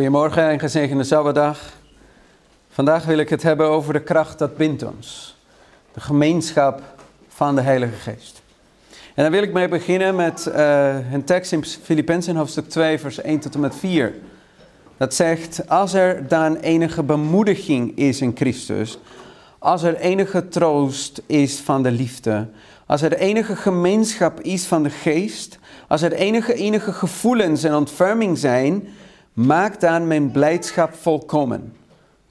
Goedemorgen en gezegende Sabbatdag. Vandaag wil ik het hebben over de kracht dat bindt ons. De gemeenschap van de Heilige Geest. En dan wil ik mee beginnen met uh, een tekst in Filippenzen hoofdstuk 2 vers 1 tot en met 4. Dat zegt, als er dan enige bemoediging is in Christus, als er enige troost is van de liefde, als er enige gemeenschap is van de geest, als er enige, enige gevoelens en ontferming zijn, maak dan mijn blijdschap volkomen.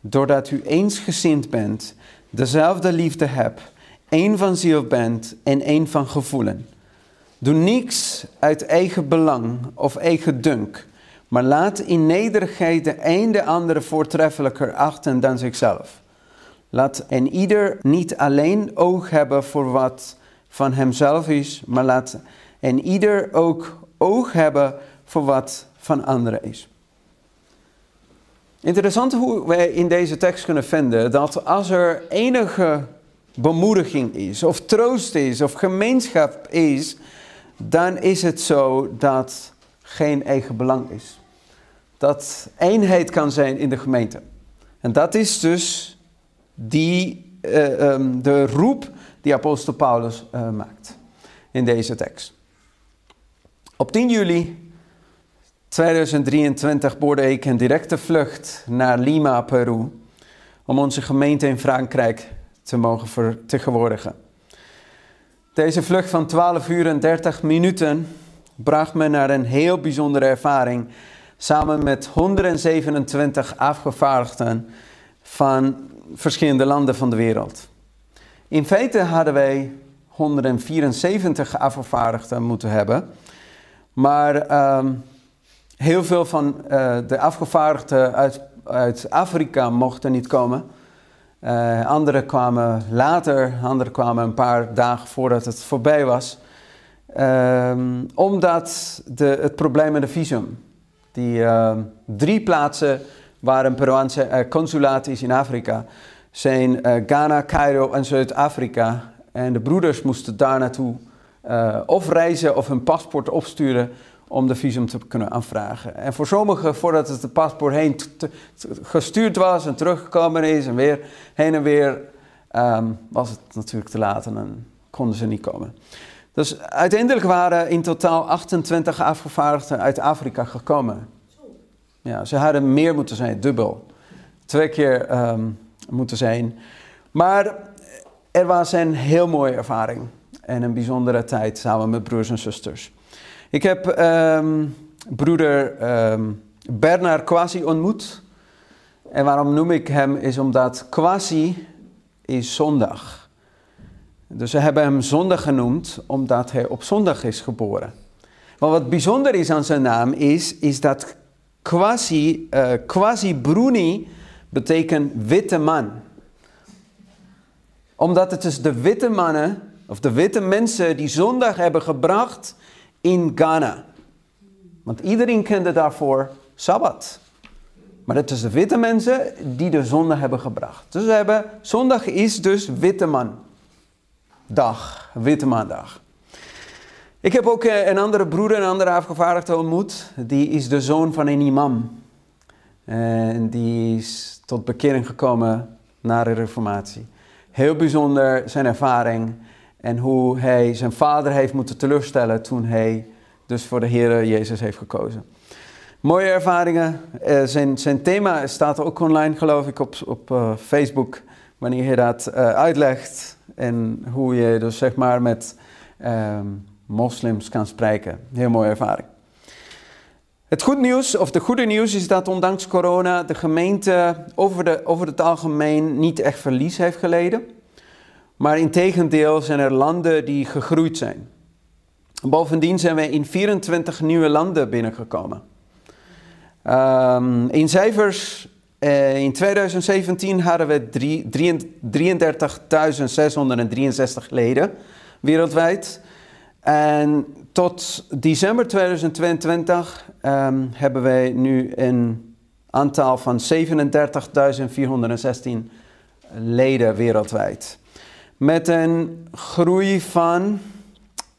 Doordat u eensgezind bent, dezelfde liefde hebt, één van ziel bent en één van gevoelen. Doe niets uit eigen belang of eigen dunk, maar laat in nederigheid de een de andere voortreffelijker achten dan zichzelf. Laat en ieder niet alleen oog hebben voor wat van hemzelf is, maar laat en ieder ook oog hebben voor wat van anderen is. Interessant hoe wij in deze tekst kunnen vinden dat als er enige bemoediging is, of troost is, of gemeenschap is, dan is het zo dat geen eigen belang is. Dat eenheid kan zijn in de gemeente. En dat is dus die, uh, um, de roep die apostel Paulus uh, maakt in deze tekst. Op 10 juli 2023 boorde ik een directe vlucht naar Lima, Peru, om onze gemeente in Frankrijk te mogen vertegenwoordigen. Deze vlucht van 12 uur en 30 minuten bracht me naar een heel bijzondere ervaring samen met 127 afgevaardigden van verschillende landen van de wereld. In feite hadden wij 174 afgevaardigden moeten hebben, maar um, heel veel van uh, de afgevaardigden uit, uit Afrika mochten niet komen. Uh, anderen kwamen later, anderen kwamen een paar dagen voordat het voorbij was. Um, omdat de, het probleem met de visum. Die uh, drie plaatsen waar een Peruaanse uh, consulaat is in Afrika zijn Ghana, Cairo en Zuid-Afrika. En de broeders moesten daar naartoe of reizen of hun paspoort opsturen om de visum te kunnen aanvragen. En voor sommigen, voordat het de paspoort heen gestuurd was en teruggekomen is en weer heen en weer, um, was het natuurlijk te laat en dan konden ze niet komen. Dus uiteindelijk waren in totaal 28 afgevaardigden uit Afrika gekomen. Ja, ze hadden meer moeten zijn, dubbel. Twee keer um, moeten zijn. Maar er was een heel mooie ervaring en een bijzondere tijd samen met broers en zusters. Ik heb um, broeder um, Bernard Quasi ontmoet. En waarom noem ik hem is omdat Quasi is zondag. Dus ze hebben hem zondag genoemd omdat hij op zondag is geboren. Maar wat bijzonder is aan zijn naam is, is dat Quasi, uh, Quasi Bruni betekent witte man. Omdat het is de witte mannen, of de witte mensen die zondag hebben gebracht in Ghana. Want iedereen kende daarvoor Sabbat. Maar het is de witte mensen die de zondag hebben gebracht. Dus we hebben, zondag is dus witte man. Dag, witte maandag. Ik heb ook eh, een andere broeder, een andere afgevaardigde ontmoet. Die is de zoon van een imam. En die is tot bekering gekomen na de reformatie. Heel bijzonder zijn ervaring. En hoe hij zijn vader heeft moeten teleurstellen toen hij dus voor de Heer Jezus heeft gekozen. Mooie ervaringen. Uh, zijn, zijn thema staat ook online, geloof ik, op, op uh, Facebook. Wanneer je dat uh, uitlegt. En hoe je dus zeg maar met ehm, moslims kan spreken. Heel mooie ervaring. Het goed nieuws, of de goede nieuws, is dat ondanks corona de gemeente over, de, over het algemeen niet echt verlies heeft geleden. Maar in tegendeel zijn er landen die gegroeid zijn. Bovendien zijn wij in 24 nieuwe landen binnengekomen. Um, in cijfers, uh, in 2017 hadden we 33.663 leden wereldwijd. En tot december 2022 um, hebben wij nu een aantal van 37.416 leden wereldwijd. Met een groei van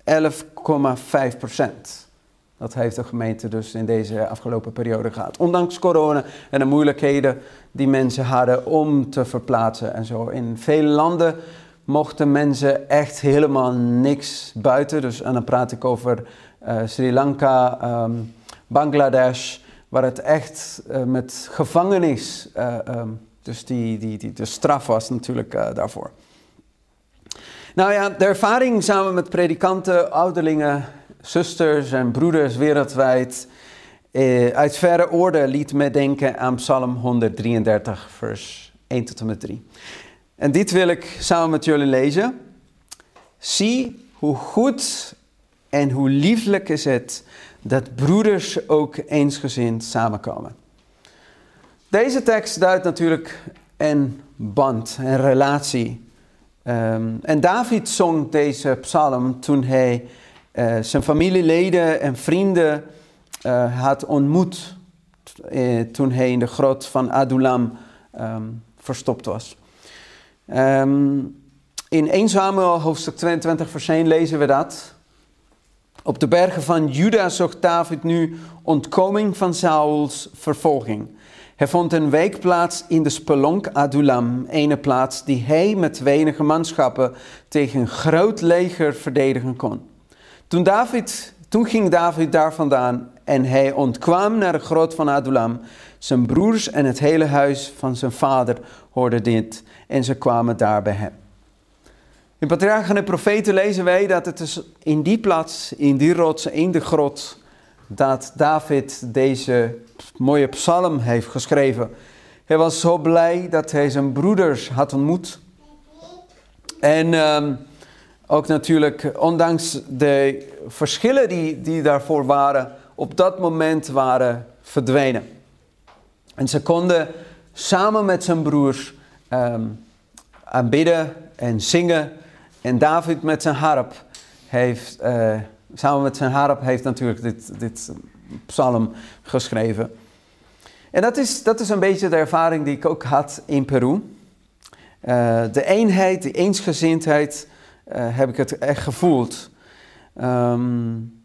11,5 procent. Dat heeft de gemeente dus in deze afgelopen periode gehad. Ondanks corona en de moeilijkheden die mensen hadden om te verplaatsen en zo. In vele landen mochten mensen echt helemaal niks buiten. Dus, en dan praat ik over uh, Sri Lanka, um, Bangladesh, waar het echt uh, met gevangenis, uh, um, dus die, die, die, de straf was natuurlijk daarvoor. Nou ja, de ervaring samen met predikanten, ouderlingen, zusters en broeders wereldwijd uit verre orde liet me denken aan Psalm 133, vers 1 tot en met 3. En dit wil ik samen met jullie lezen. Zie hoe goed en hoe lieflijk is het dat broeders ook eensgezind samenkomen. Deze tekst duidt natuurlijk een band, een relatie. Um, en David zong deze psalm toen hij uh, zijn familieleden en vrienden uh, had ontmoet. Uh, toen hij in de grot van Adulam um, verstopt was. Um, in 1 Samuel hoofdstuk 22 vers 1 lezen we dat. Op de bergen van Juda zocht David nu ontkoming van Sauls vervolging. Hij vond een weekplaats in de spelonk Adulam, ene plaats die hij met wenige manschappen tegen een groot leger verdedigen kon. Toen, David, toen ging David daar vandaan en hij ontkwam naar de grot van Adulam. Zijn broers en het hele huis van zijn vader hoorden dit en ze kwamen daar bij hem. In Patriarchen en Profeten lezen wij dat het is in die plaats, in die rots, in de grot, dat David deze mooie psalm heeft geschreven. Hij was zo blij dat hij zijn broeders had ontmoet. En um, ook natuurlijk, ondanks de verschillen die, die daarvoor waren, op dat moment waren verdwenen. En ze konden samen met zijn broers um, aanbidden en zingen. En David met zijn harp heeft, uh, samen met zijn harp heeft natuurlijk dit, dit psalm geschreven. En dat is, dat is een beetje de ervaring die ik ook had in Peru. Uh, de eenheid, de eensgezindheid, uh, heb ik het echt gevoeld. Um,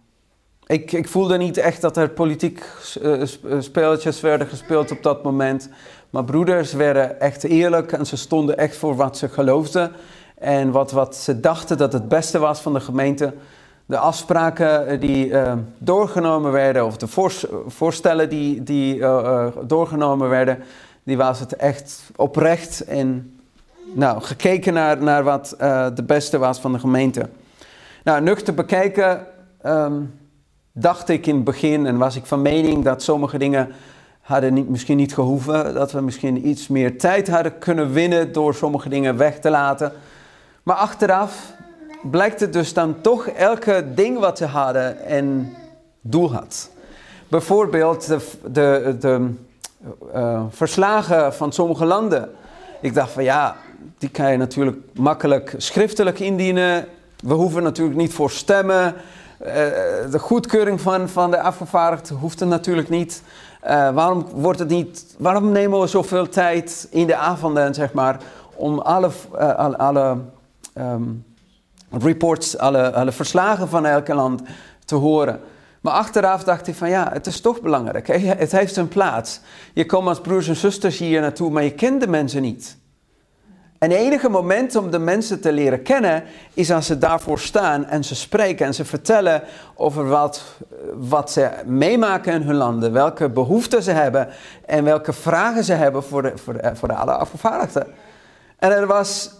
ik, ik voelde niet echt dat er politiek spelletjes werden gespeeld op dat moment. Maar broeders werden echt eerlijk en ze stonden echt voor wat ze geloofden. En wat, wat ze dachten dat het beste was van de gemeente. De afspraken die uh, doorgenomen werden, of de voorstellen die, die uh, doorgenomen werden, die was het echt oprecht en nou, gekeken naar, naar wat de beste was van de gemeente. Nou, nuchter bekijken, um, dacht ik in het begin en was ik van mening dat sommige dingen hadden niet, misschien niet gehoeven. Dat we misschien iets meer tijd hadden kunnen winnen door sommige dingen weg te laten. Maar achteraf blijkt het dus dan toch elke ding wat ze hadden een doel had. Bijvoorbeeld de, de, de uh, verslagen van sommige landen. Ik dacht van ja, die kan je natuurlijk makkelijk schriftelijk indienen. We hoeven natuurlijk niet voor stemmen. Uh, de goedkeuring van, van de afgevaardigden hoeft er natuurlijk niet. Uh, waarom, wordt het niet, waarom nemen we zoveel tijd in de avonden, zeg maar, om alle, alle, um, reports, alle, alle verslagen van elk land te horen? Maar achteraf dacht ik van ja, het is toch belangrijk. Hè? Het heeft een plaats. Je komt als broers en zusters hier naartoe, maar je kent de mensen niet. En het enige moment om de mensen te leren kennen is als ze daarvoor staan en ze spreken en ze vertellen over wat, wat ze meemaken in hun landen, welke behoeften ze hebben en welke vragen ze hebben voor, de, voor, de, voor de alle afgevaardigden. En er was,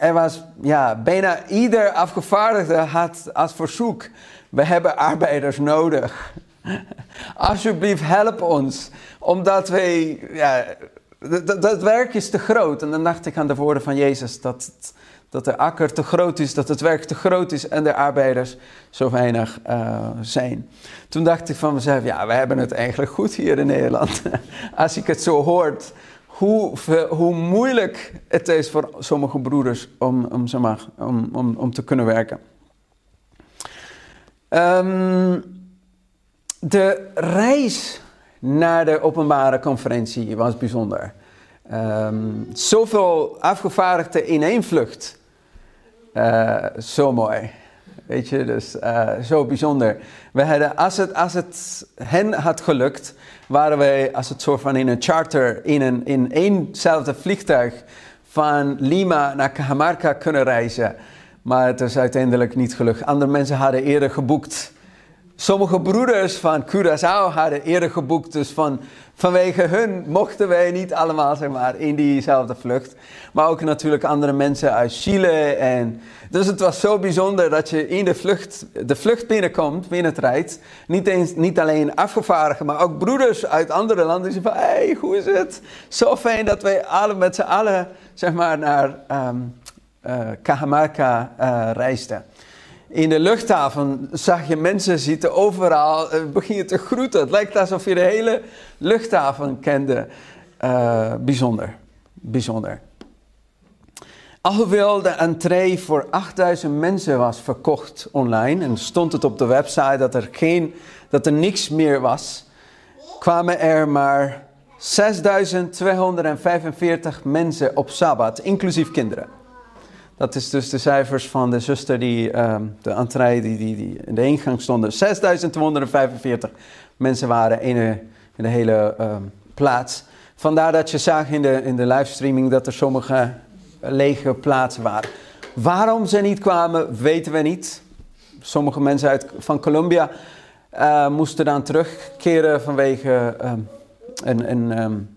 er was ja, bijna ieder afgevaardigde had als verzoek, we hebben arbeiders nodig. Alsjeblieft, help ons, omdat wij ja, dat, werk is te groot. En dan dacht ik aan de woorden van Jezus, dat, dat de akker te groot is, dat het werk te groot is en de arbeiders zo weinig uh, zijn. Toen dacht ik van mezelf, ja, we hebben het eigenlijk goed hier in Nederland. Als ik het zo hoort, hoe, hoe moeilijk het is voor sommige broeders om, om, zeg maar, om, om, om te kunnen werken. Um, de reis naar de openbare conferentie was bijzonder. Um, zoveel afgevaardigden in één vlucht. Uh, zo mooi. Weet je, dus uh, zo bijzonder. We hadden, als, het, als het hen had gelukt, waren wij als het soort van in een charter, in, een, in éénzelfde vliegtuig van Lima naar Cajamarca kunnen reizen. Maar het is uiteindelijk niet gelukt. Andere mensen hadden eerder geboekt. Sommige broeders van Curaçao hadden eerder geboekt. Dus van, vanwege hun mochten wij niet allemaal zeg maar, in diezelfde vlucht. Maar ook natuurlijk andere mensen uit Chile. En, dus het was zo bijzonder dat je in de vlucht, de vlucht binnenkomt, binnenrijdt. Niet, eens, niet alleen afgevaardigden, maar ook broeders uit andere landen. Die van, hey, hoe is het? Zo fijn dat wij alle, met z'n allen zeg maar, naar um, uh, Cajamarca uh, reisden. In de luchthaven zag je mensen zitten overal, uh, beginnen te groeten. Het lijkt alsof je de hele luchthaven kende. Uh, bijzonder, bijzonder. Alhoewel de entree voor 8000 mensen was verkocht online en stond het op de website dat er, geen, dat er niks meer was, kwamen er maar 6245 mensen op Sabbat, inclusief kinderen. Dat is dus de cijfers van de zuster die, um, de entree die, die, die in de ingang stonden. 6245 mensen waren in de, in de hele um, plaats. Vandaar dat je zag in de, in de livestreaming dat er sommige lege plaatsen waren. Waarom ze niet kwamen, weten we niet. Sommige mensen uit, van Colombia uh, moesten dan terugkeren vanwege um, een, een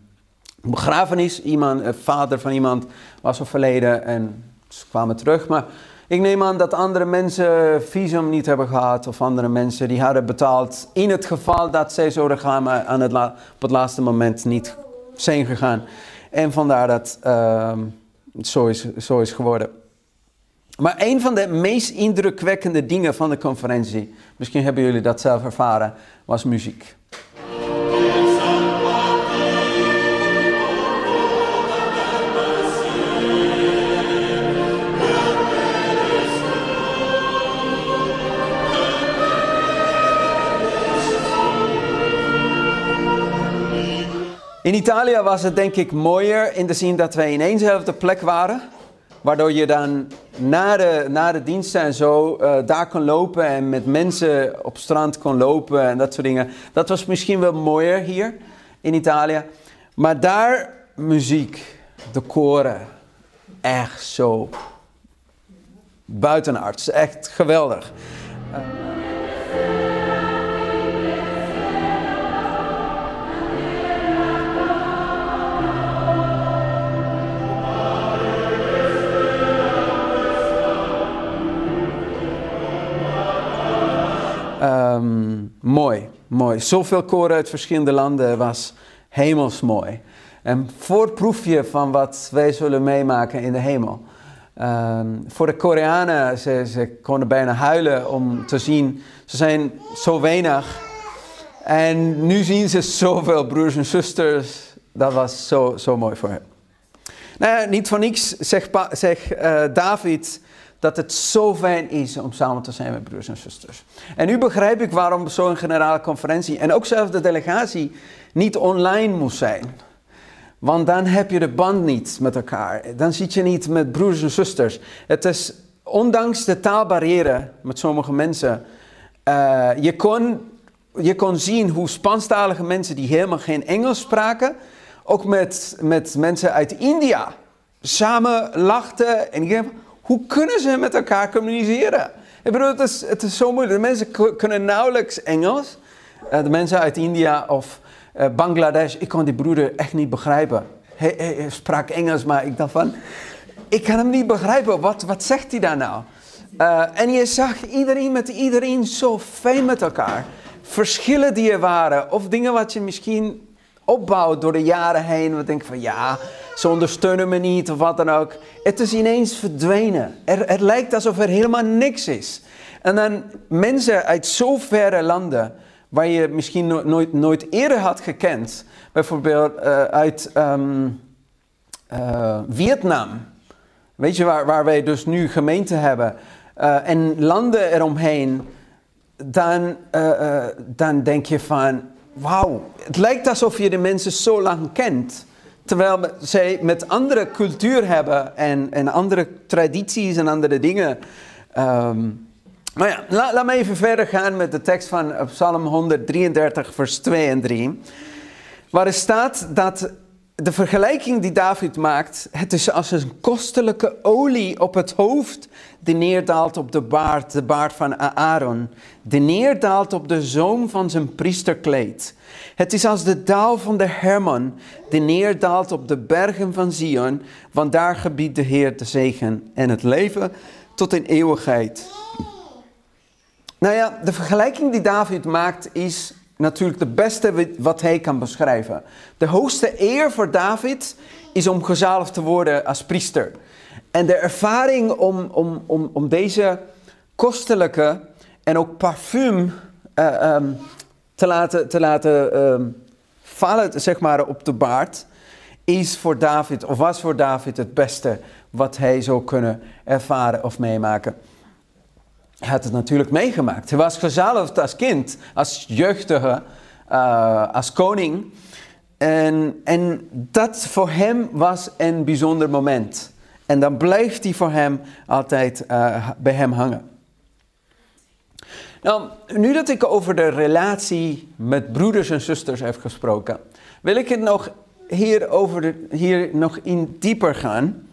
begrafenis. Iemand, vader van iemand was overleden en ze kwamen terug. Maar ik neem aan dat andere mensen visum niet hebben gehad of andere mensen die hadden betaald in het geval dat zij zouden gaan, maar aan het op het laatste moment niet zijn gegaan. En vandaar dat uh, zo is, zo is geworden. Maar een van de meest indrukwekkende dingen van de conferentie, misschien hebben jullie dat zelf ervaren, was muziek. In Italië was het denk ik mooier in de zin dat wij in éénzelfde plek waren. Waardoor je dan na de, na de diensten en zo uh, daar kon lopen en met mensen op strand kon lopen en dat soort dingen. Dat was misschien wel mooier hier in Italië. Maar daar muziek, de koren, echt zo buitenaards. Echt geweldig. Uh, Um, mooi, mooi. Zoveel koren uit verschillende landen was hemels mooi. Een voorproefje van wat wij zullen meemaken in de hemel. Um, voor de Koreanen, ze, ze konden bijna huilen om te zien, ze zijn zo weinig. En nu zien ze zoveel broers en zusters. Dat was zo, zo mooi voor hen. Nou ja, niet voor niks zegt, zegt uh, David dat het zo fijn is om samen te zijn met broers en zusters. En nu begrijp ik waarom zo'n generale conferentie en ook zelfs de delegatie niet online moest zijn. Want dan heb je de band niet met elkaar. Dan zit je niet met broers en zusters. Het is, ondanks de taalbarrière met sommige mensen, uh, je, kon, je kon zien hoe Spanstalige mensen die helemaal geen Engels spraken, ook met, met mensen uit India, samen lachten en hoe kunnen ze met elkaar communiceren? Ik bedoel, het is, het is zo moeilijk. De mensen kunnen nauwelijks Engels. Uh, de mensen uit India of uh, Bangladesh, ik kon die broeder echt niet begrijpen. Hij, hij, sprak Engels, maar ik dacht van, ik kan hem niet begrijpen. Wat, wat zegt hij daar nou? Uh, en je zag iedereen met iedereen zo fijn met elkaar. Verschillen die er waren, of dingen wat je misschien opbouwt door de jaren heen. We denken van ja, ze ondersteunen me niet of wat dan ook. Het is ineens verdwenen. Er, het lijkt alsof er helemaal niks is. En dan mensen uit zo verre landen, waar je misschien no nooit, nooit eerder had gekend. Bijvoorbeeld uh, uit um, uh, Vietnam. Weet je, waar, waar wij dus nu gemeenten hebben. Uh, en landen eromheen. Dan, dan denk je van, wauw, het lijkt alsof je de mensen zo lang kent. Terwijl zij met andere cultuur hebben en, en andere tradities en andere dingen. Um, Maar ja, laat, laat me even verder gaan met de tekst van Psalm 133, vers 2 en 3. Waar staat dat de vergelijking die David maakt, het is als een kostelijke olie op het hoofd die neerdaalt op de baard, de baard van Aaron, die neerdaalt op de zoom van zijn priesterkleed. Het is als de dauw van de Herman die neerdaalt op de bergen van Zion, want daar gebiedt de Heer de zegen en het leven tot in eeuwigheid. Nou ja, de vergelijking die David maakt is natuurlijk de beste wat hij kan beschrijven. De hoogste eer voor David is om gezalfd te worden als priester. En de ervaring om, om, om, om deze kostelijke en ook parfum uh, um, te laten, te laten um, vallen zeg maar, op de baard, is voor David, of was voor David het beste wat hij zou kunnen ervaren of meemaken. Hij had het natuurlijk meegemaakt. Hij was gezalfd als kind, als jeugdige, uh, als koning. En, en dat voor hem was een bijzonder moment. En dan blijft hij voor hem altijd uh, bij hem hangen. Nou, nu dat ik over de relatie met broeders en zusters heb gesproken, wil ik het nog hier, over de, hier nog in dieper gaan.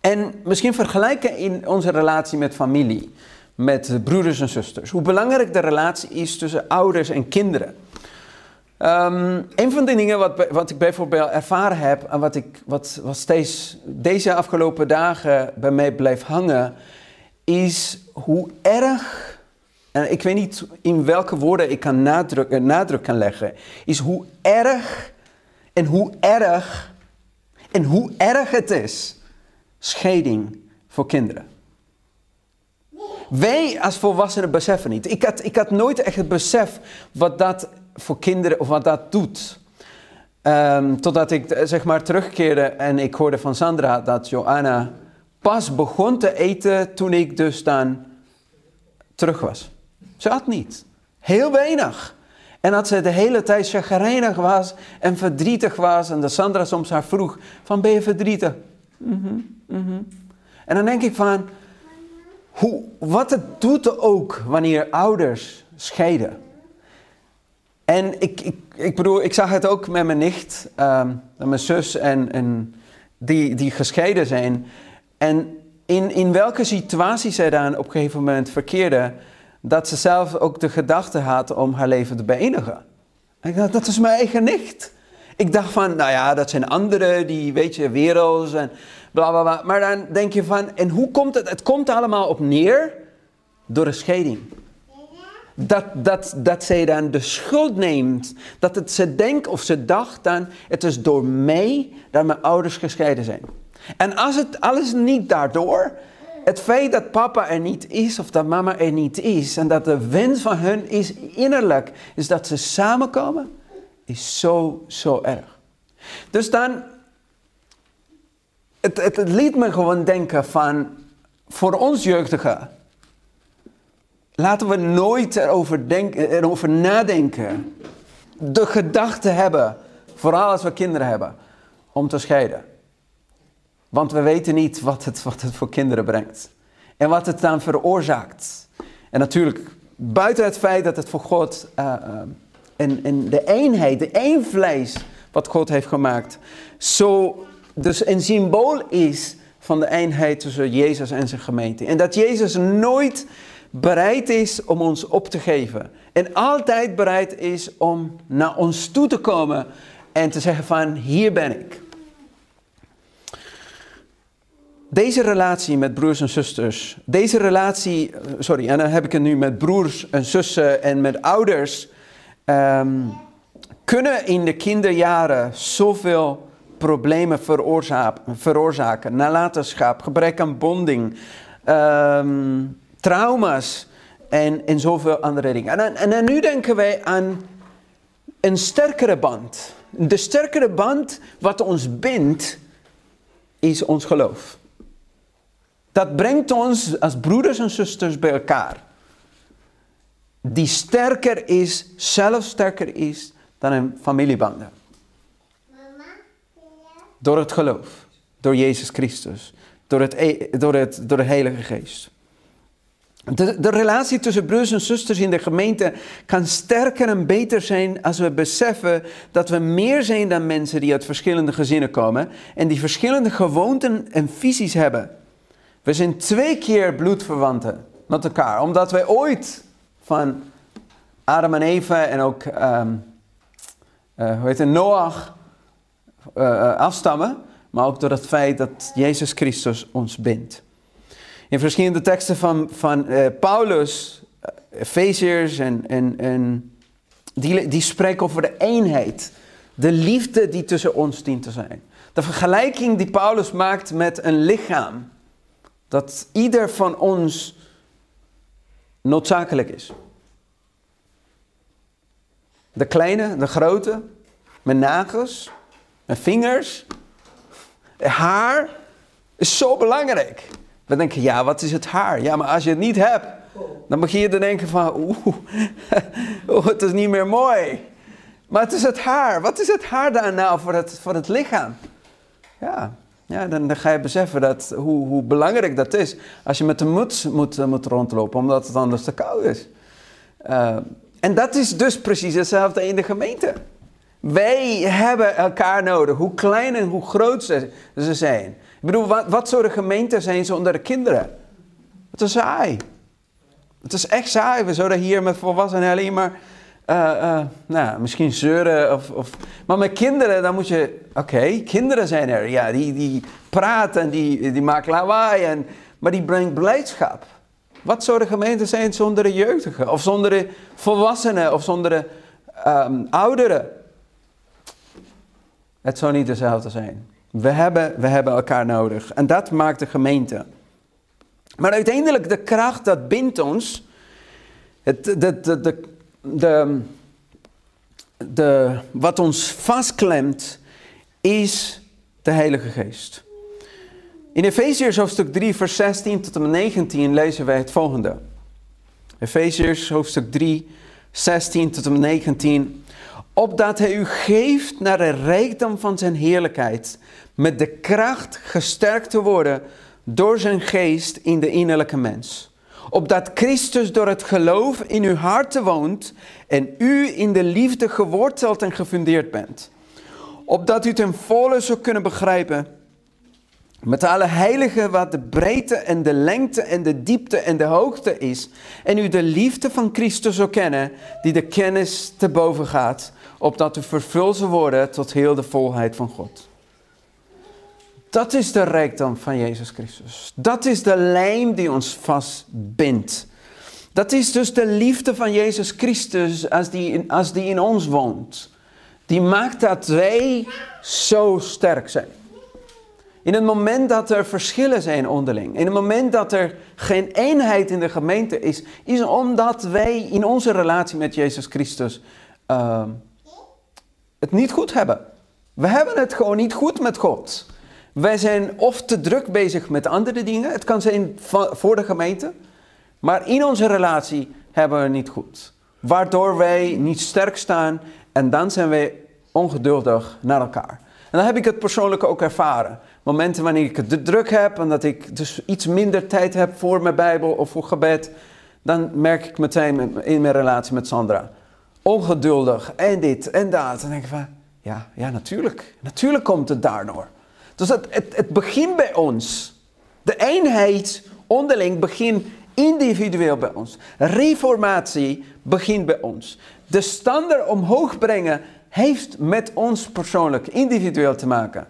En misschien vergelijken in onze relatie met familie, met broeders en zusters. Hoe belangrijk de relatie is tussen ouders en kinderen. Um, een van de dingen wat, wat ik bijvoorbeeld ervaren heb en wat, ik, wat, wat steeds deze afgelopen dagen bij mij blijft hangen, is hoe erg, en ik weet niet in welke woorden ik kan nadruk, eh, nadruk kan leggen, is hoe erg en hoe erg en hoe erg het is scheiding voor kinderen. Wij als volwassenen beseffen niet. Ik had, ik had nooit echt het besef wat dat voor kinderen of wat dat doet. Um, totdat ik eh, zeg maar terugkeerde en ik hoorde van Sandra dat Joanna pas begon te eten toen ik dus dan terug was. Ze had niet. Heel weinig. En dat ze de hele tijd chagrijnig was en verdrietig was. En dat Sandra soms haar vroeg van ben je verdrietig? Mm -hmm. En dan denk ik van, hoe, wat het doet ook wanneer ouders scheiden. En ik, ik, ik bedoel, ik zag het ook met mijn nicht, um, mijn zus, en, en die, die gescheiden zijn. En in, in welke situatie zij dan op een gegeven moment verkeerde, dat ze zelf ook de gedachte had om haar leven te beëindigen. En ik dacht, dat is mijn eigen nicht. Ik dacht van, nou ja, dat zijn anderen, die, weet je, werelds en bla bla bla. Maar dan denk je van, en hoe komt het? Het komt allemaal op neer door een scheiding dat, dat, dat zij dan de schuld neemt. Dat het, ze denkt of ze dacht dan, het is door mij dat mijn ouders gescheiden zijn. En als het alles niet daardoor, het feit dat papa er niet is of dat mama er niet is en dat de wens van hun is innerlijk, is dat ze samenkomen, is zo, zo erg. Dus dan, het, het, liet me gewoon denken van, voor ons jeugdigen, Laten we nooit erover, denken, erover nadenken. De gedachte hebben, vooral als we kinderen hebben, om te scheiden. Want we weten niet wat het, wat het voor kinderen brengt. En wat het dan veroorzaakt. En natuurlijk, buiten het feit dat het voor God uh, de eenheid, de één vlees wat God heeft gemaakt, zo dus een symbool is van de eenheid tussen Jezus en zijn gemeente. En dat Jezus nooit bereid is om ons op te geven. En altijd bereid is om naar ons toe te komen en te zeggen van hier ben ik. Deze relatie met broers en zusters, deze relatie, sorry, en dan heb ik het nu met broers en zussen en met ouders, um, kunnen in de kinderjaren zoveel problemen veroorzaken. veroorzaken. Nalatenschap, gebrek aan bonding, um, trauma's en, en zoveel andere dingen. En, en, en nu denken wij aan een sterkere band. De sterkere band wat ons bindt, is ons geloof. Dat brengt ons als broeders en zusters bij elkaar. Die sterker is, zelf sterker is dan een familiebanden. Door het geloof, door Jezus Christus, door, het, e- door, het, door de Heilige Geest. De, de, relatie tussen broers en zusters in de gemeente kan sterker en beter zijn als we beseffen dat we meer zijn dan mensen die uit verschillende gezinnen komen en die verschillende gewoonten en visies hebben. We zijn twee keer bloedverwanten met elkaar, omdat wij ooit van Adam en Eva en ook um, uh, hoe heet het, Noach uh, afstammen, maar ook door het feit dat Jezus Christus ons bindt. In verschillende teksten van, van uh, Paulus, Efeziërs en, en, en die, die spreken over de eenheid, de liefde die tussen ons dient te zijn. De vergelijking die Paulus maakt met een lichaam, dat ieder van ons noodzakelijk is. De kleine, de grote, mijn nagels, mijn vingers, haar is zo belangrijk. We denken, ja, wat is het haar? Ja, maar als je het niet hebt, dan begin je te denken van, oeh, het is niet meer mooi. Maar het is het haar. Wat is het haar daar nou voor het, voor het lichaam? Ja, ja dan, dan ga je beseffen dat, hoe, hoe belangrijk dat is als je met de muts moet, moet rondlopen, omdat het anders te koud is. Uh, en dat is dus precies hetzelfde in de gemeente. Wij hebben elkaar nodig, hoe klein en hoe groot ze, ze zijn. Bedoel, wat, wat soort gemeente zijn zonder de kinderen? Het is saai. Het is echt saai. We zouden hier met volwassenen alleen maar, uh, uh, nou, misschien zeuren. Of, of, maar met kinderen, dan moet je, oké, kinderen zijn er. Ja, die, die praten, die, die maken lawaai, en, maar die brengt blijdschap. Wat zouden gemeenten zijn zonder de jeugdigen? Of zonder de volwassenen? Of zonder de um, ouderen? Het zou niet dezelfde zijn. We hebben, we hebben elkaar nodig. En dat maakt de gemeente. Maar uiteindelijk de kracht dat bindt ons. Het, de, de, de, de, de, wat ons vastklemt is de Heilige Geest. In Efeziërs hoofdstuk 3, vers 16 tot en met 19 lezen wij het volgende. Efeziërs hoofdstuk 3, 16 tot en met 19. Opdat hij u geeft naar de rijkdom van zijn heerlijkheid, met de kracht gesterkt te worden door zijn geest in de innerlijke mens. Opdat Christus door het geloof in uw harten woont en u in de liefde geworteld en gefundeerd bent. Opdat u ten volle zou kunnen begrijpen met alle heiligen wat de breedte en de lengte en de diepte en de hoogte is. En u de liefde van Christus zou kennen, die de kennis te boven gaat, opdat u vervuld zou worden tot heel de volheid van God. Dat is de rijkdom van Jezus Christus. Dat is de lijm die ons vastbindt. Dat is dus de liefde van Jezus Christus als die in, als die in ons woont. Die maakt dat wij zo sterk zijn. In het moment dat er verschillen zijn onderling, in het moment dat er geen eenheid in de gemeente is, is omdat wij in onze relatie met Jezus Christus uh, het niet goed hebben. We hebben het gewoon niet goed met God. Wij zijn of te druk bezig met andere dingen, het kan zijn voor de gemeente, maar in onze relatie hebben we het niet goed. Waardoor wij niet sterk staan en dan zijn wij ongeduldig naar elkaar. En dan heb ik het persoonlijk ook ervaren momenten wanneer ik het druk heb en dat ik dus iets minder tijd heb voor mijn Bijbel of voor gebed, dan merk ik meteen in mijn relatie met Sandra. Ongeduldig en dit en dat. En denk ik van, ja, ja natuurlijk. Natuurlijk komt het daardoor. Dus het, het, het begint bij ons. De eenheid onderling begint individueel bij ons. Reformatie begint bij ons. De standaard omhoog brengen heeft met ons persoonlijk, individueel te maken.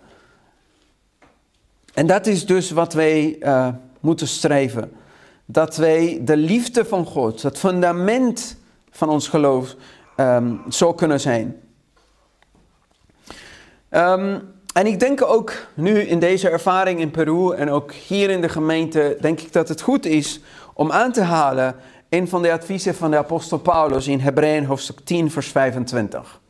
En dat is dus wat wij uh, moeten streven. Dat wij de liefde van God, het fundament van ons geloof, um, zo kunnen zijn. Um, en ik denk ook nu in deze ervaring in Peru en ook hier in de gemeente, denk ik dat het goed is om aan te halen een van de adviezen van de apostel Paulus in Hebreeën hoofdstuk 10 vers 25.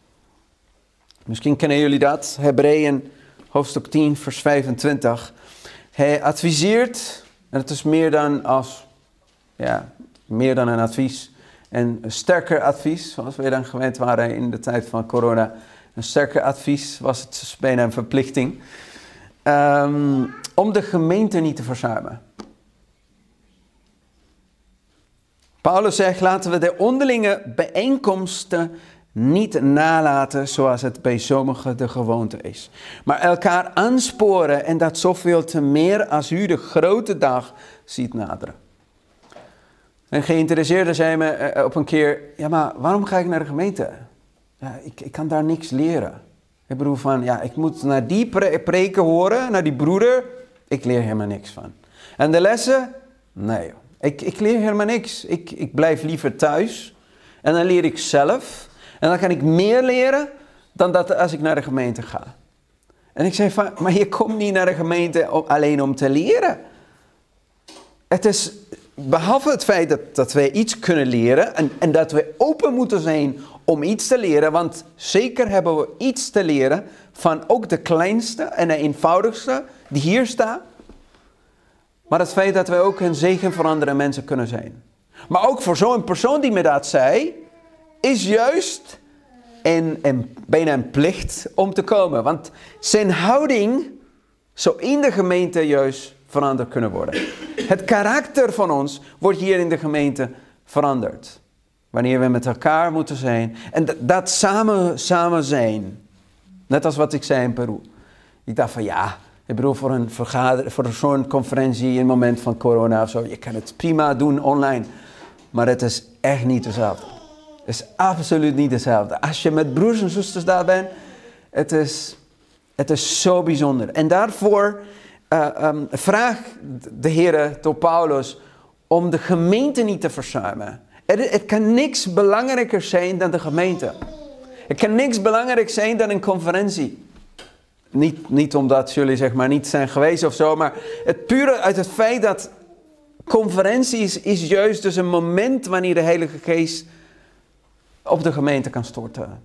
Misschien kennen jullie dat, Hebreeën hoofdstuk 10 vers 25. Hij adviseert, en het is meer dan als, ja, meer dan een advies. En een sterker advies, zoals we dan gewend waren in de tijd van corona. Een sterker advies was het bijna een verplichting. Um, om de gemeente niet te verzuimen. Paulus zegt, laten we de onderlinge bijeenkomsten niet nalaten zoals het bij sommigen de gewoonte is. Maar elkaar aansporen en dat zoveel te meer als u de grote dag ziet naderen. Een geïnteresseerde zei me eh, op een keer, ja maar waarom ga ik naar de gemeente? Ik, ik kan daar niks leren. Ik bedoel van, ja, ik moet naar die preken horen, naar die broeder. Ik leer helemaal niks van. En de lessen? Nee, ik, ik leer helemaal niks. Ik, ik blijf liever thuis. En dan leer ik zelf. En dan kan ik meer leren dan dat als ik naar de gemeente ga. En ik zei van, maar je komt niet naar de gemeente alleen om te leren. Het is, behalve het feit dat, dat wij iets kunnen leren en, en dat we open moeten zijn om iets te leren, want zeker hebben we iets te leren van ook de kleinste en de eenvoudigste die hier staat. Maar het feit dat wij ook een zegen voor andere mensen kunnen zijn. Maar ook voor zo'n persoon die me dat zei, is juist een, een, bijna een plicht om te komen. Want zijn houding zou in de gemeente juist veranderd kunnen worden. Het karakter van ons wordt hier in de gemeente veranderd. Wanneer we met elkaar moeten zijn. En dat, samen, samen zijn. Net als wat ik zei in Peru. Ik dacht van ja, ik bedoel voor een vergadering, voor zo'n conferentie in het moment van corona of zo. Je kan het prima doen online. Maar het is echt niet hetzelfde. Het is absoluut niet hetzelfde. Als je met broers en zusters daar bent, het is, het is zo bijzonder. En daarvoor uh, um, vraagt de Heer door Paulus om de gemeente niet te verzuimen. Het, het kan niks belangrijker zijn dan de gemeente. Het kan niks belangrijker zijn dan een conferentie. Niet, niet omdat jullie zeg maar niet zijn geweest of zo, maar het pure uit het feit dat conferenties is juist dus een moment wanneer de Heilige Geest op de gemeente kan storten.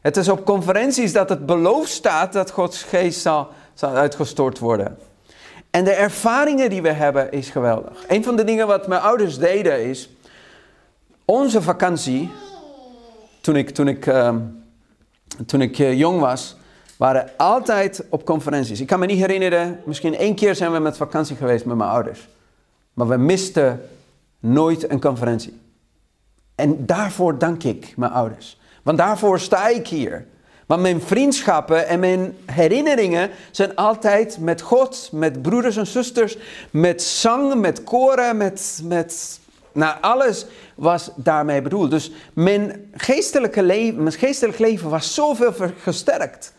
Het is op conferenties dat het beloofd staat dat Gods geest zal, zal uitgestort worden. En de ervaringen die we hebben is geweldig. Een van de dingen wat mijn ouders deden is, onze vakantie, toen ik, toen ik, uh, toen ik uh, jong was, waren altijd op conferenties. Ik kan me niet herinneren, misschien één keer zijn we met vakantie geweest met mijn ouders. Maar we misten nooit een conferentie. En daarvoor dank ik mijn ouders. Want daarvoor sta ik hier. Want mijn vriendschappen en mijn herinneringen zijn altijd met God, met broeders en zusters, met zang, met koren, met, met nou, alles was daarmee bedoeld. Dus mijn geestelijke leven, mijn geestelijk leven was zoveel gesterkt.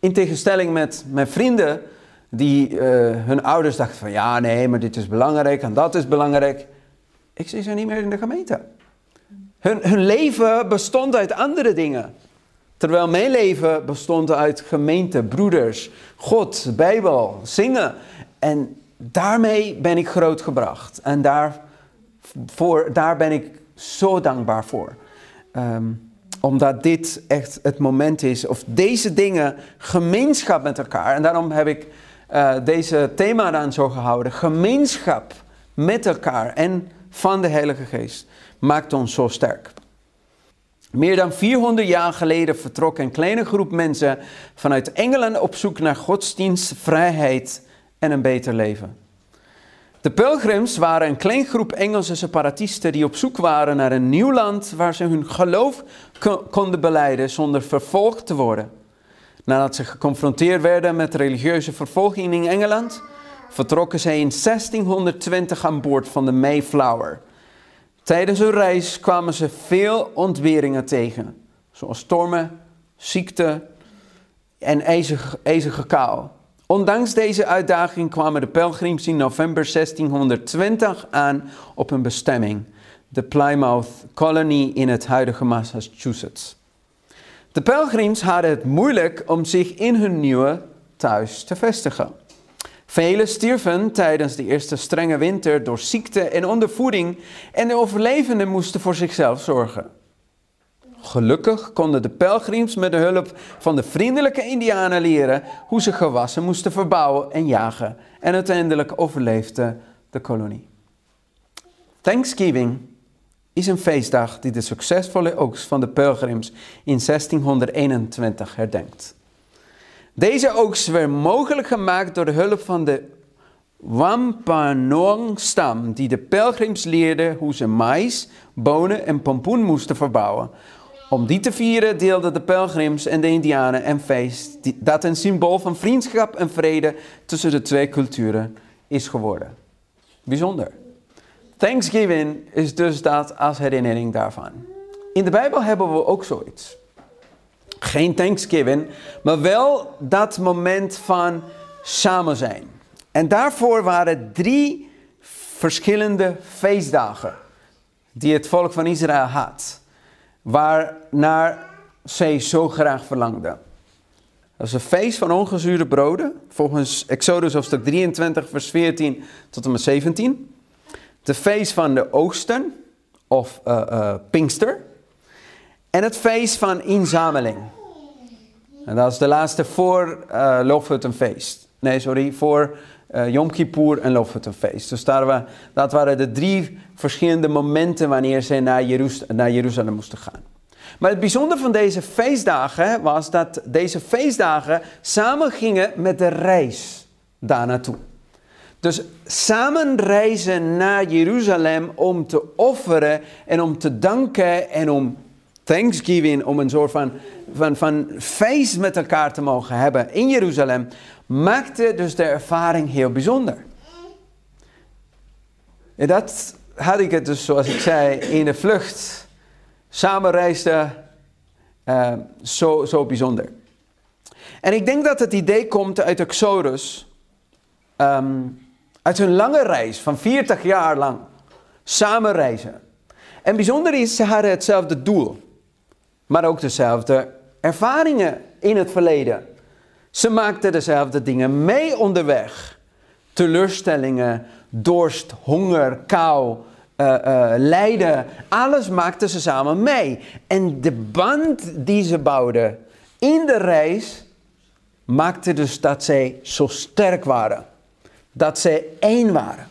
In tegenstelling met mijn vrienden, die uh, hun ouders dachten van ja, nee, maar dit is belangrijk en dat is belangrijk. Ik zie ze niet meer in de gemeente. Hun, hun leven bestond uit andere dingen. Terwijl mijn leven bestond uit gemeente, broeders, God, Bijbel, zingen. En daarmee ben ik grootgebracht. En daar, voor, daar ben ik zo dankbaar voor. Um, omdat dit echt het moment is, of deze dingen, gemeenschap met elkaar. En daarom heb ik uh, deze thema dan zo gehouden. Gemeenschap met elkaar en van de Heilige Geest maakt ons zo sterk. Meer dan 400 jaar geleden vertrok een kleine groep mensen vanuit Engeland op zoek naar godsdienst, vrijheid en een beter leven. De pelgrims waren een klein groep Engelse separatisten die op zoek waren naar een nieuw land waar ze hun geloof konden beleiden zonder vervolgd te worden. Nadat ze geconfronteerd werden met religieuze vervolging in Engeland, vertrokken zij in 1620 aan boord van de Mayflower. Tijdens hun reis kwamen ze veel ontberingen tegen, zoals stormen, ziekte en ijzige kou. Ondanks deze uitdaging kwamen de pelgrims in november 1620 aan op hun bestemming, de Plymouth Colony in het huidige Massachusetts. De pelgrims hadden het moeilijk om zich in hun nieuwe thuis te vestigen. Velen stierven tijdens de eerste strenge winter door ziekte en ondervoeding en de overlevenden moesten voor zichzelf zorgen. Gelukkig konden de pelgrims met de hulp van de vriendelijke indianen leren hoe ze gewassen moesten verbouwen en jagen. En uiteindelijk overleefde de kolonie. Thanksgiving is een feestdag die de succesvolle oogst van de pelgrims in 1621 herdenkt. Deze oogst werd mogelijk gemaakt door de hulp van de Wampanoag-stam die de pelgrims leerde hoe ze mais, bonen en pompoen moesten verbouwen. Om die te vieren deelden de pelgrims en de indianen een feest dat een symbool van vriendschap en vrede tussen de twee culturen is geworden. Bijzonder. Thanksgiving is dus dat als herinnering daarvan. In de Bijbel hebben we ook zoiets. Geen Thanksgiving, maar wel dat moment van samen zijn. En daarvoor waren drie verschillende feestdagen die het volk van Israël had, waarnaar zij zo graag verlangden. Dat is een feest van ongezuurde broden, volgens Exodus hoofdstuk 23, vers 14 tot en met 17. De feest van de oogsten, of uh, uh, Pinkster. En het feest van inzameling. En dat is de laatste voor uh, Loofhuttenfeest. Nee, sorry, voor uh, Yom Kippur en Loofhuttenfeest. Dus daar dat waren de drie verschillende momenten wanneer ze naar, naar Jeruzalem moesten gaan. Maar het bijzondere van deze feestdagen was dat deze feestdagen samen gingen met de reis daar naartoe. Dus samen reizen naar Jeruzalem om te offeren en om te danken en om Thanksgiving, om een soort van, van, van feest met elkaar te mogen hebben in Jeruzalem, maakte dus de ervaring heel bijzonder. En dat had ik het dus, zoals ik zei, in de vlucht samen reisde uh, zo, zo bijzonder. En ik denk dat het idee komt uit Exodus, um, uit hun lange reis van 40 jaar lang, samen reizen. En bijzonder is, ze hadden hetzelfde doel, maar ook dezelfde ervaringen in het verleden. Ze maakten dezelfde dingen mee onderweg. Teleurstellingen, dorst, honger, kou, uh, uh, lijden. Alles maakten ze samen mee. En de band die ze bouwden in de reis maakte dus dat zij zo sterk waren. Dat zij één waren.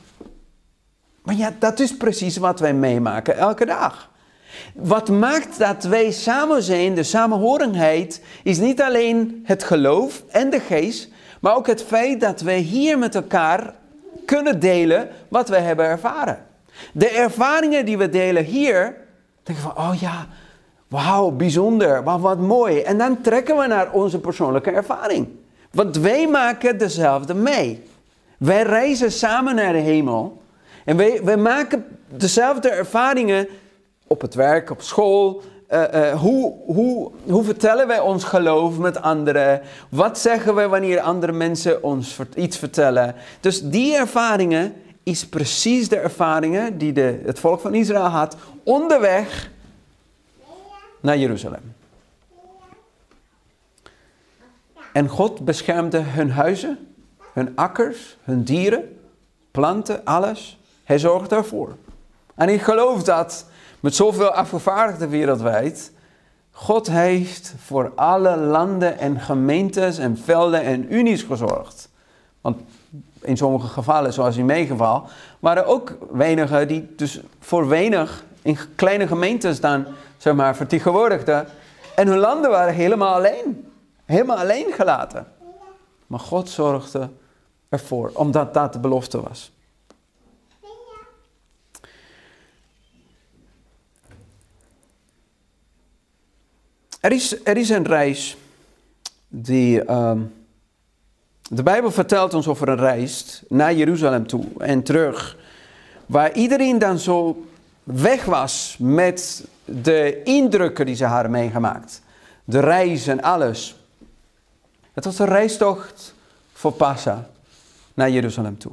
Maar ja, dat is precies wat wij meemaken elke dag. Wat maakt dat wij samen zijn, de samenhorigheid, is niet alleen het geloof en de geest, maar ook het feit dat wij hier met elkaar kunnen delen wat we hebben ervaren. De ervaringen die we delen hier, denken van, oh ja, wauw, bijzonder, wat, wat mooi. En dan trekken we naar onze persoonlijke ervaring. Want wij maken dezelfde mee. Wij reizen samen naar de hemel. En wij, wij maken dezelfde ervaringen op het werk, op school. Uh, uh, hoe, hoe, hoe vertellen wij ons geloof met anderen? Wat zeggen we wanneer andere mensen ons iets vertellen? Dus die ervaringen is precies de ervaringen die de, het volk van Israël had onderweg naar Jeruzalem. En God beschermde hun huizen, hun akkers, hun dieren, planten, alles. Hij zorgde ervoor. En ik geloof dat met zoveel afgevaardigden wereldwijd, God heeft voor alle landen en gemeentes en velden en unies gezorgd. Want in sommige gevallen, zoals in mijn geval, waren ook wenigen die dus voor weinig in kleine gemeentes dan, zeg maar, vertegenwoordigden. En hun landen waren helemaal alleen. Helemaal alleen gelaten. Maar God zorgde ervoor, omdat dat de belofte was. Er is, er is een reis die. Um, de Bijbel vertelt ons over een reis naar Jeruzalem toe en terug. Waar iedereen dan zo weg was met de indrukken die ze hadden meegemaakt. De reis en alles. Het was een reistocht voor Passa naar Jeruzalem toe.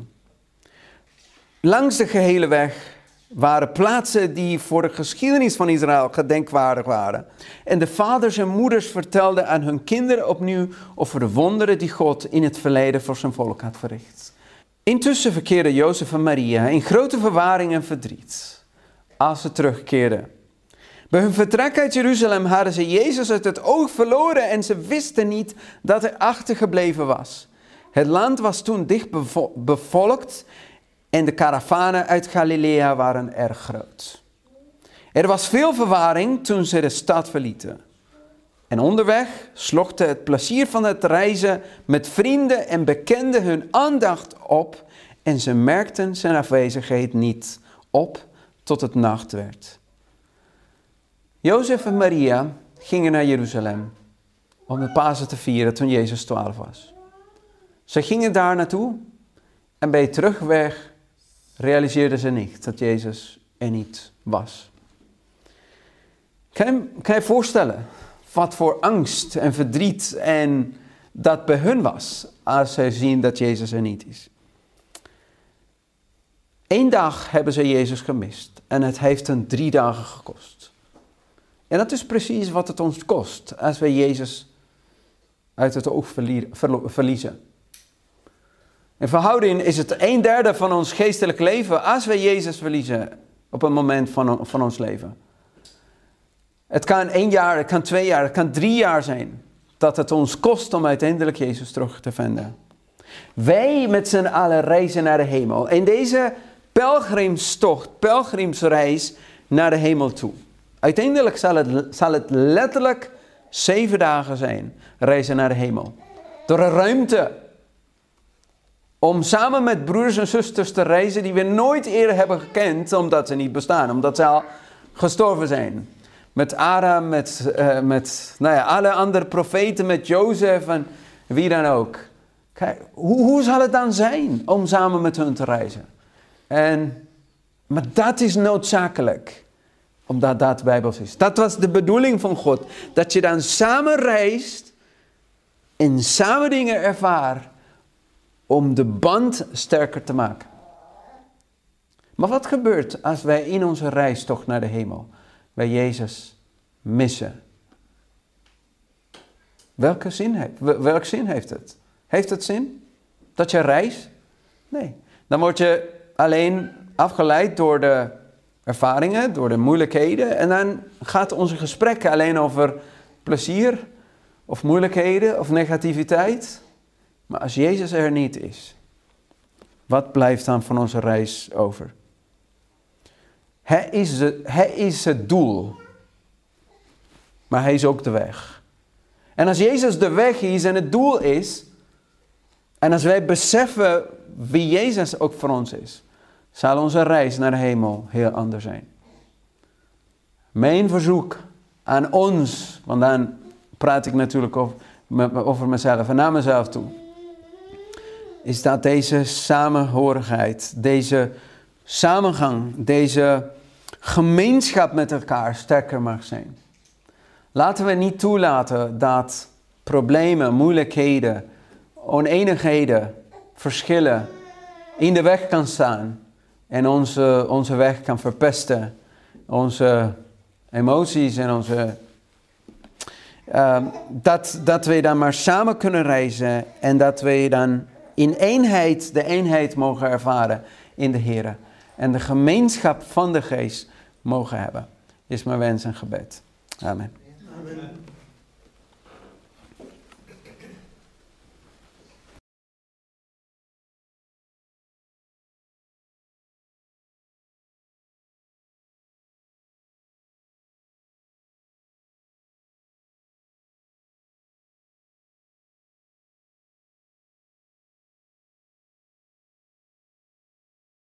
Langs de gehele weg waren plaatsen die voor de geschiedenis van Israël gedenkwaardig waren. En de vaders en moeders vertelden aan hun kinderen opnieuw over de wonderen die God in het verleden voor zijn volk had verricht. Intussen verkeerden Jozef en Maria in grote verwaring en verdriet als ze terugkeerden. Bij hun vertrek uit Jeruzalem hadden ze Jezus uit het oog verloren en ze wisten niet dat hij achtergebleven was. Het land was toen dicht bevolkt en de karavanen uit Galilea waren erg groot. Er was veel verwarring toen ze de stad verlieten. En onderweg slokte het plezier van het reizen met vrienden en bekenden hun aandacht op en ze merkten zijn afwezigheid niet op tot het nacht werd. Jozef en Maria gingen naar Jeruzalem om de Pasen te vieren toen Jezus 12 was. Ze gingen daar naartoe en bij terugweg realiseerden ze niet dat Jezus er niet was. Kan je, kan je voorstellen wat voor angst en verdriet en dat bij hun was als ze zien dat Jezus er niet is? Eén dag hebben ze Jezus gemist en het heeft hen drie dagen gekost. En dat is precies wat het ons kost als we Jezus uit het oog verliezen. In verhouding is het een derde van ons geestelijk leven als we Jezus verliezen op een moment van, van ons leven. Het kan één jaar, het kan twee jaar, het kan drie jaar zijn dat het ons kost om uiteindelijk Jezus terug te vinden. Wij met z'n allen reizen naar de hemel. In deze pelgrimstocht, pelgrimsreis naar de hemel toe. Uiteindelijk zal het, zal het letterlijk zeven dagen zijn, reizen naar de hemel. Door een ruimte. Om samen met broers en zusters te reizen die we nooit eerder hebben gekend, omdat ze niet bestaan, omdat ze al gestorven zijn. Met Adam, met, uh, met nou ja, alle andere profeten, met Jozef en wie dan ook. Kijk, hoe, hoe zal het dan zijn om samen met hun te reizen? En, maar dat is noodzakelijk, omdat dat Bijbels is. Dat was de bedoeling van God. Dat je dan samen reist en samen dingen ervaart om de band sterker te maken. Maar wat gebeurt als wij in onze reis toch naar de hemel bij Jezus missen? Welke zin heeft, welk zin heeft het? Heeft het zin dat je reist? Nee. Dan word je alleen afgeleid door de ervaringen, door de moeilijkheden. En dan gaat onze gesprekken alleen over plezier of moeilijkheden of negativiteit. Maar als Jezus er niet is, wat blijft dan van onze reis over? Hij is, het, hij is het doel, maar hij is ook de weg. En als Jezus de weg is en het doel is, en als wij beseffen wie Jezus ook voor ons is, zal onze reis naar de hemel heel anders zijn. Mijn verzoek aan ons, want dan praat ik natuurlijk over, over mezelf en naar mezelf toe, is dat deze samenhorigheid, deze samengang, deze gemeenschap met elkaar sterker mag zijn. Laten we niet toelaten dat problemen, moeilijkheden, oneenigheden, verschillen in de weg kan staan en onze, onze weg kan verpesten. Onze emoties en onze. Uh, dat, dat we dan maar samen kunnen reizen en dat we dan in eenheid de eenheid mogen ervaren in de Heer. En de gemeenschap van de Geest mogen hebben. Is mijn wens en gebed. Amen. Amen.